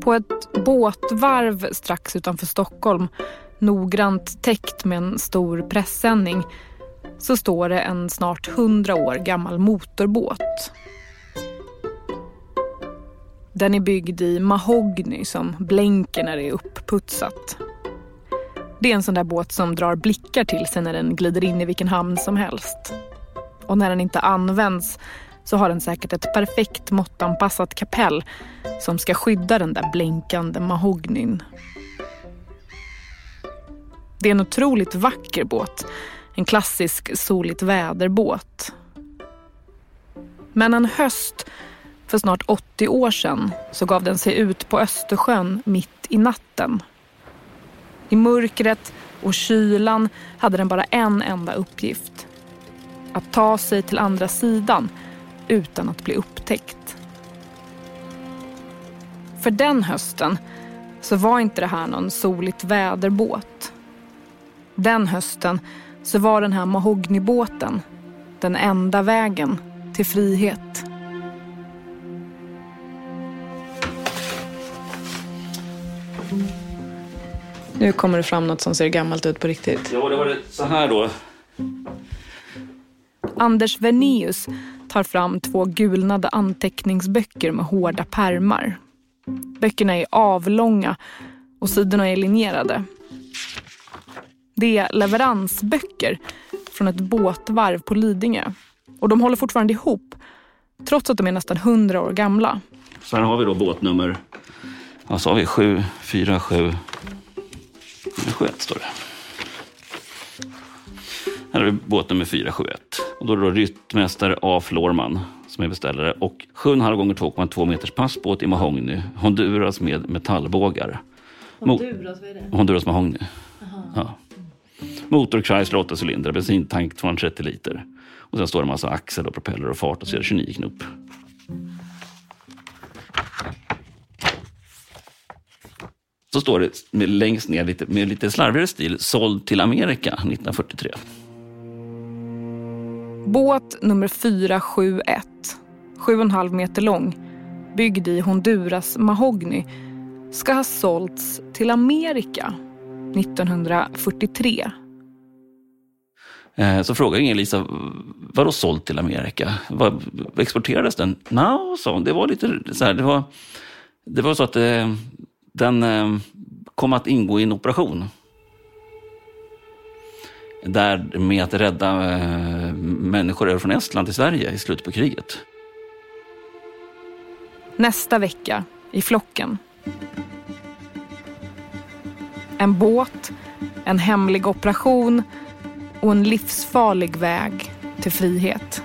På ett båtvarv strax utanför Stockholm, noggrant täckt med en stor pressändning, så står det en snart hundra år gammal motorbåt. Den är byggd i mahogny som blänker när det är uppputsat. Det är en sån där båt som drar blickar till sig när den glider in i vilken hamn som helst. Och när den inte används så har den säkert ett perfekt måttanpassat kapell som ska skydda den där blänkande mahognyn. Det är en otroligt vacker båt. En klassisk soligt väderbåt. Men en höst för snart 80 år sedan så gav den sig ut på Östersjön mitt i natten. I mörkret och kylan hade den bara en enda uppgift. Att ta sig till andra sidan utan att bli upptäckt. För den hösten så var inte det här någon soligt väderbåt. Den hösten så var den här mahognybåten den enda vägen till frihet. Nu kommer det fram något som ser gammalt ut på riktigt. Ja, det var det så här då. Anders Verneus tar fram två gulnade anteckningsböcker med hårda pärmar. Böckerna är avlånga och sidorna är linjerade. Det är leveransböcker från ett båtvarv på Lidingö. Och de håller fortfarande ihop, trots att de är nästan hundra år gamla. Så här har vi då båtnummer, vad sa vi, 747 471 står det. Här har vi båtnummer 471. Och då är det då ryttmästare A. Florman som är beställare och 7,5 gånger 2,2 meters passbåt i mahogny, Honduras med metallbågar. Honduras, vad är det? Honduras mahogny. Ja. Motor Chrysler 8 cylindrar, bensintank 230 liter. Och sen står det en massa axel och propeller och fart och så är det 29 knop. Så står det med, längst ner lite, med lite slarvigare stil, såld till Amerika 1943. Båt nummer 471, 7,5 meter lång, byggd i Honduras mahogny, ska ha sålts till Amerika 1943. Eh, så frågade Inga-Lisa, vadå såld till Amerika? Vad, exporterades den? No, sa hon, det var lite så här, det var, det var så att eh, den eh, kom att ingå i en operation. Där med att rädda eh, människor över från Estland till Sverige i slutet på kriget. Nästa vecka i flocken. En båt, en hemlig operation och en livsfarlig väg till frihet.